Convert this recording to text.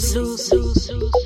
lose, lose, lose, lose.